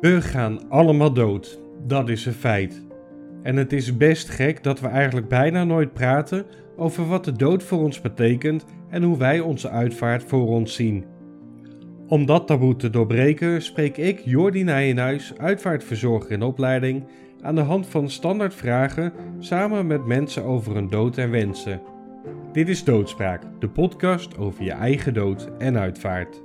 We gaan allemaal dood, dat is een feit. En het is best gek dat we eigenlijk bijna nooit praten over wat de dood voor ons betekent en hoe wij onze uitvaart voor ons zien. Om dat taboe te doorbreken spreek ik, Jordi Nijenhuis, uitvaartverzorger in opleiding, aan de hand van standaardvragen samen met mensen over hun dood en wensen. Dit is Doodspraak, de podcast over je eigen dood en uitvaart.